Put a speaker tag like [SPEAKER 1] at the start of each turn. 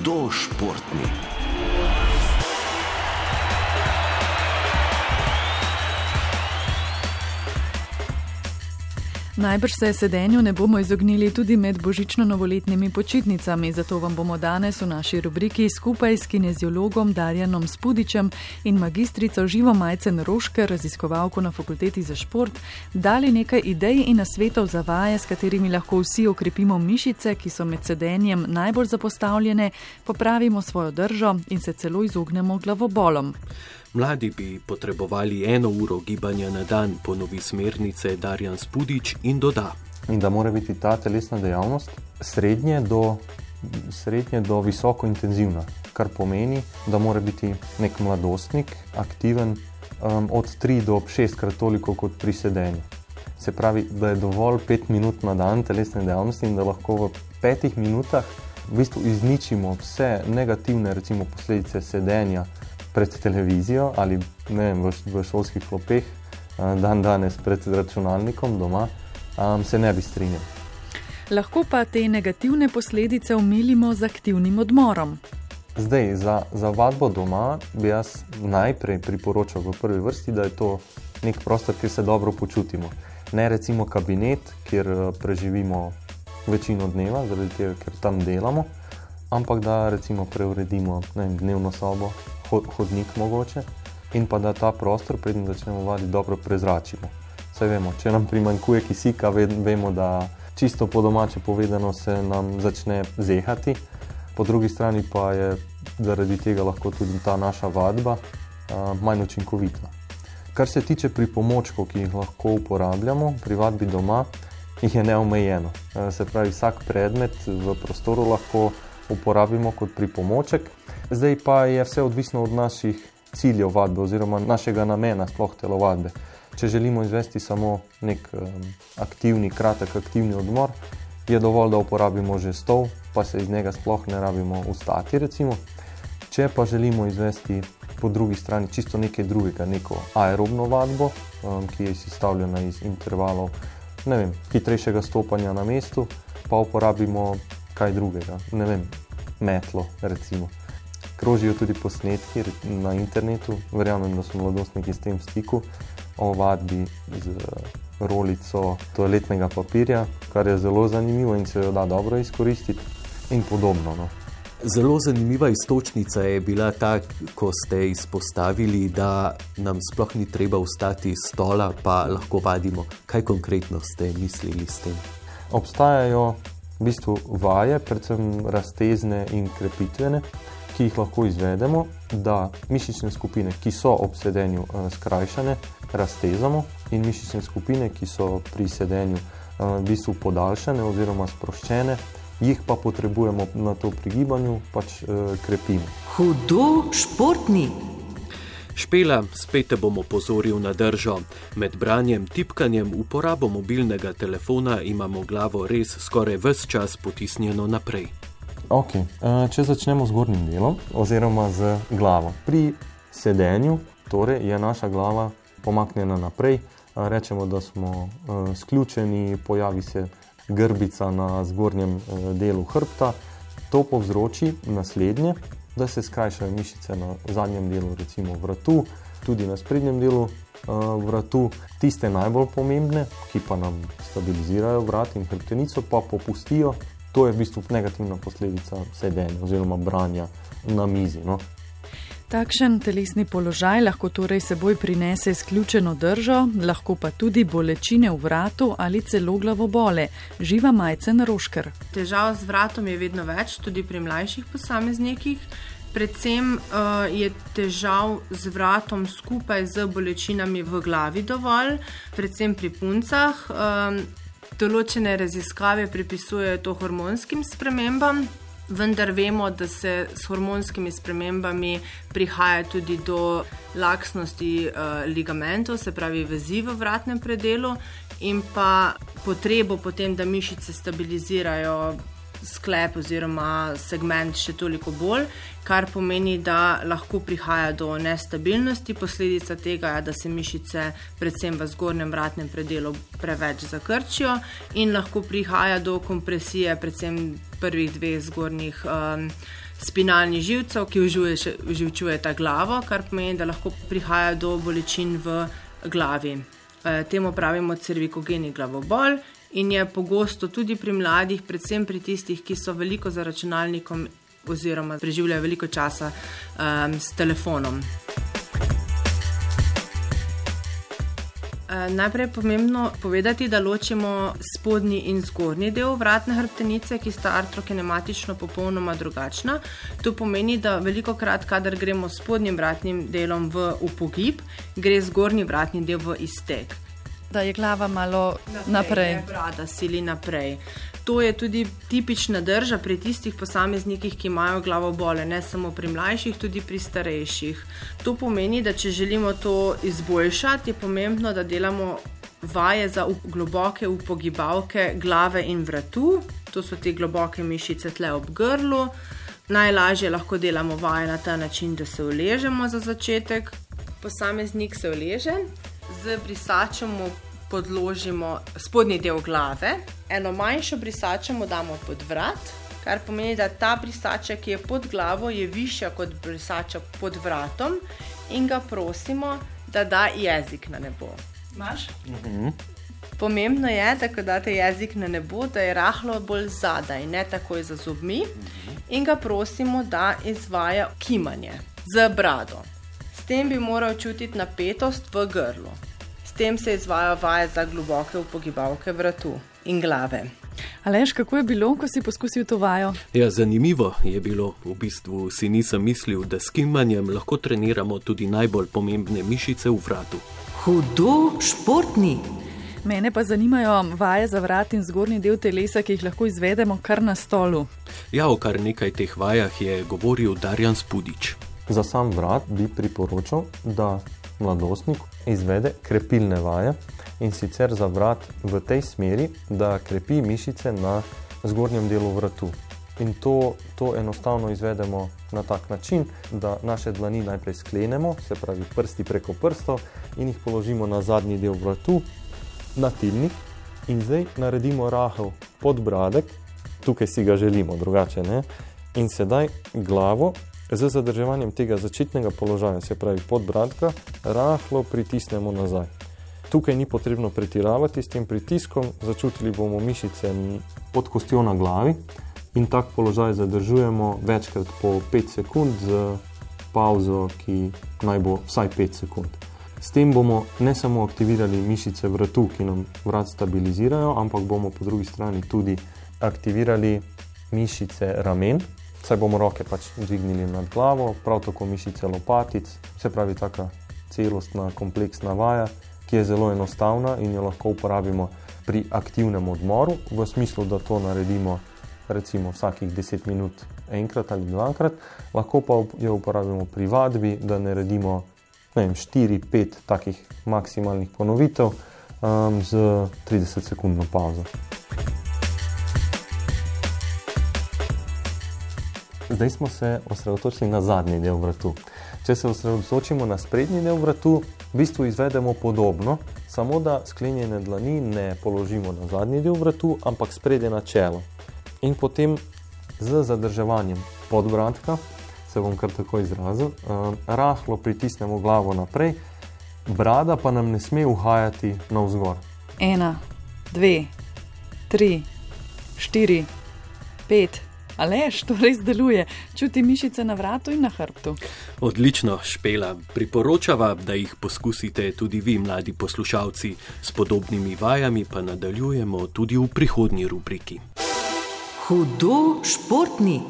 [SPEAKER 1] hudo
[SPEAKER 2] Najbrž se sedenju ne bomo izognili tudi med božično-novoletnimi počitnicami, zato vam bomo danes v naši rubriki skupaj s kineziologom Darjanom Spudičem in magistrico Živo Majcen Roške, raziskovalko na fakulteti za šport, dali nekaj idej in nasvetov za vaje, s katerimi lahko vsi okrepimo mišice, ki so med sedenjem najbolj zapostavljene, popravimo svojo držo in se celo izognemo glavobolom.
[SPEAKER 3] Mladi bi potrebovali eno uro gibanja na dan, ponovi smernice Darjan Spudič in doda.
[SPEAKER 4] In da mora biti ta telesna dejavnost srednje do, srednje do visoko intenzivna, kar pomeni, da mora biti nek mladostnik aktiven um, od 3 do 6 krat toliko kot pri sedenju. Se pravi, da je dovolj 5 minut na dan telesne dejavnosti in da lahko v 5 minutah v bistvu izničimo vse negativne recimo, posledice sedenja pred televizijo ali vem, v, v šolskih klopeh, dan danes pred računalnikom doma, um, se ne bi strinjal.
[SPEAKER 2] Lahko pa te negativne posledice umilimo z aktivnim odmorom.
[SPEAKER 4] Zdaj, za, za vadbo doma bi jaz najprej priporočal v prvi vrsti, da je to nek prostor, kjer se dobro počutimo. Ne recimo kabinet, kjer preživimo večino dneva, zaradi tega, ker tam delamo, ampak da recimo preuredimo vem, dnevno sobo, hodnik mogoče in pa da ta prostor, preden začnemo vaditi, dobro prezračimo. Saj vemo, če nam primanjkuje kisika, vemo, da čisto po domače povedano se nam začne zehati, po drugi strani pa je zaradi tega lahko tudi ta naša vadba uh, manj učinkovita. Kar se tiče pripomočkov, ki jih lahko uporabljamo pri vadbi doma, jih je neomejeno. Se pravi, vsak predmet v prostoru lahko uporabimo kot pripomoček, zdaj pa je vse odvisno od naših ciljev vadbe oziroma našega namena, sploh telovadbe. Če želimo izvesti samo nek um, aktivni, kratek aktivni odmor, je dovolj, da uporabimo že stol, pa se iz njega sploh ne rabimo ustati. Recimo. Če pa želimo izvesti po drugi strani čisto nekaj drugega, neko aerobno vadbo, um, ki je sestavljena iz intervalov, ne vem, hitrejšega stopanja na mestu, pa uporabimo kaj drugega, ne vem, metlo. Recimo. Krožijo tudi posnetki na internetu, verjamem, da so mladostniki s tem v stiku, o vadbi z rolico toaletnega papirja, kar je zelo zanimivo in se jo da dobro izkoristiti, in podobno. No.
[SPEAKER 3] Zelo zanimiva istočnica je bila ta, ko ste izpostavili, da nam sploh ni treba vstati iz stola, pa lahko vadimo. Kaj konkretno ste mislili s tem?
[SPEAKER 4] Obstajajo v bistvu vaje, predvsem raztezne in krepitvene, ki jih lahko izvedemo, da mišične skupine, ki so ob sedenju uh, skrajšane, raztezamo, in mišične skupine, ki so pri sedenju uh, v bistvu podaljšane oziroma sproščene, jih pa potrebujemo na to prigibanju, pač uh, krepimo.
[SPEAKER 1] Hudo športni.
[SPEAKER 3] Špela, spet te bom opozoril na držo. Med branjem, tipkanjem, uporabo mobilnega telefona imamo glavo res skoraj vse čas potisnjeno naprej.
[SPEAKER 4] Okay. Če začnemo z gornjim delom, oziroma z glavo. Pri sedenju torej, je naša glava pomaknjena naprej, rečemo, da smo sključeni, pojavi se grbica na zgornjem delu hrbta. To povzroči naslednje, da se skrajšajo mišice na zadnjem delu, recimo vratu, tudi na sprednjem delu uh, vratu, tiste najbolj pomembne, ki pa nam stabilizirajo vrat in hrbtenico, pa popustijo. To je v bistvu negativna posledica sedenja oziroma branja na mizi. No.
[SPEAKER 2] Takšen telesni položaj lahko torej seboj prinese izključeno držo, lahko pa tudi bolečine v vratu ali celo glavobole. Živa majce na rošker.
[SPEAKER 5] Težav z vratom je vedno več, tudi pri mlajših posameznikih. Predvsem uh, je težav z vratom skupaj z bolečinami v glavi dovolj, predvsem pri puncah. Um, določene raziskave pripisujejo to hormonskim spremembam, vendar vemo, da se s hormonskimi spremembami prihaja tudi do laksnosti uh, ligamentov, se pravi vezi v vratnem predelu, in pa potrebo potem, da mišice stabilizirajo sklep oziroma segment še toliko bolj, kar pomeni, da lahko prihaja do nestabilnosti. Posledica tega je, da se mišice, predvsem v zgornjem vratnem predelu, preveč zakrčijo in lahko prihaja do kompresije, predvsem prvih dveh zgornjih um, spinalnih živcev, ki uživčujeta glavo, kar pomeni, da lahko prihaja do bolečin v glavi. E, temu pravimo cervikogeni glavobol in je pogosto tudi pri mladih, predvsem pri tistih, ki so veliko za računalnikom oziroma preživljajo veliko časa um, s telefonom. Najprej je pomembno povedati, da ločimo spodnji in zgornji del vratne hrbtenice, ki sta artrokinematično popolnoma drugačna. To pomeni, da veliko krat, kadar gremo s spodnjim vratnim delom v upogib, gre zgornji vratni del v iztek.
[SPEAKER 2] Da je glava malo naprej.
[SPEAKER 5] naprej. Brada sili naprej. To je tudi tipična drža pri tistih posameznikih, ki imajo glavo bole, ne samo pri mlajših, tudi pri starejših. To pomeni, da če želimo to izboljšati, je pomembno, da delamo vaje za globoke upogibalke glave in vratu. To so te globoke mišice tle ob grlu. Najlažje lahko delamo vaje na ta način, da se uležemo za začetek. Posameznik se uleže, z brisačem podložimo spodnji del glave, eno manjšo brisačo mu damo pod vrat, kar pomeni, da ta brisača, ki je pod glavo, je višja kot brisača pod vratom, in ga prosimo, da da jezik na nebo. Imaš? Mhm. Pomembno je, da ko date jezik na nebo, da je rahlo bolj zadaj, ne takoj za zobmi, in ga prosimo, da izvaja kimanje z brado. S tem bi moral čutiti napetost v grlu tem se izvajo vaje za globoke upogibalke vratu in glave.
[SPEAKER 2] Alež, kako je bilo, ko si poskusil to vajo?
[SPEAKER 3] Ja, zanimivo je bilo. V bistvu si nisem mislil, da s kimanjem lahko treniramo tudi najbolj pomembne mišice v vratu.
[SPEAKER 1] Hudo športni.
[SPEAKER 2] Mene pa zanimajo vaje za vrat in zgornji del telesa, ki jih lahko izvedemo kar na stolu.
[SPEAKER 3] Ja, o kar nekaj teh vajah je govoril Darjan Spudič.
[SPEAKER 4] Za sam vrat bi priporočal, da mladostnik izvede krepilne vaje in sicer za vrat v tej smeri, da krepi mišice na zgornjem delu vratu. In to, to enostavno izvedemo na tak način, da naše dlani najprej sklenemo, se pravi prsti preko prstov, in jih položimo na zadnji del vratu, na tilnik, in zdaj naredimo rahel podbradek, tukaj si ga želimo, drugače ne. In sedaj glavo z zadrževanjem tega začetnega položaja, se pravi podbradka, rahlo pritisnemo nazaj. Tukaj ni potrebno pretiravati s tem pritiskom, začutili bomo mišice pod kostjo na glavi in tak položaj zadržujemo večkrat po 5 sekund z pauzo, ki naj bo vsaj 5 sekund. S tem bomo ne samo aktivirali mišice vratu, ki nam vrat stabilizirajo, ampak bomo po drugi strani tudi aktivirali mišice ramen, saj bomo roke pač dvignili nad glavo, prav tako mišice lopatic, se pravi, taka celostna, kompleksna vaja, ki je zelo enostavna in jo lahko uporabimo pri aktivnem odmoru, v smislu, da to naredimo recimo vsakih 10 minut, enkrat ali dvakrat, lahko pa jo uporabimo pri vadbi, da naredimo 4-5 takih maksimalnih ponovitev um, z 30-sekundno pauzo. Zdaj smo se osredotočili na zadnji del vratu. Če se osredotočimo na sprednji del vratu, v bistvu izvedemo podobno, samo da sklenjene dlani ne položimo na zadnji del vratu, ampak spredje na čelo. In potem z zadrževanjem podbradka, se bom kar tako izrazil, eh, rahlo pritisnemo glavo naprej, brada pa nam ne sme uhajati navzgor.
[SPEAKER 2] Ena, dve, tri, štiri, pet. Alež, to res deluje, čuti mišice na vratu in na hrbtu.
[SPEAKER 3] Odlično, špela. Priporočava, da jih poskusite tudi vi, mladi poslušalci. S podobnimi vajami pa nadaljujemo tudi v prihodnji rubriki.
[SPEAKER 1] Hudo športni.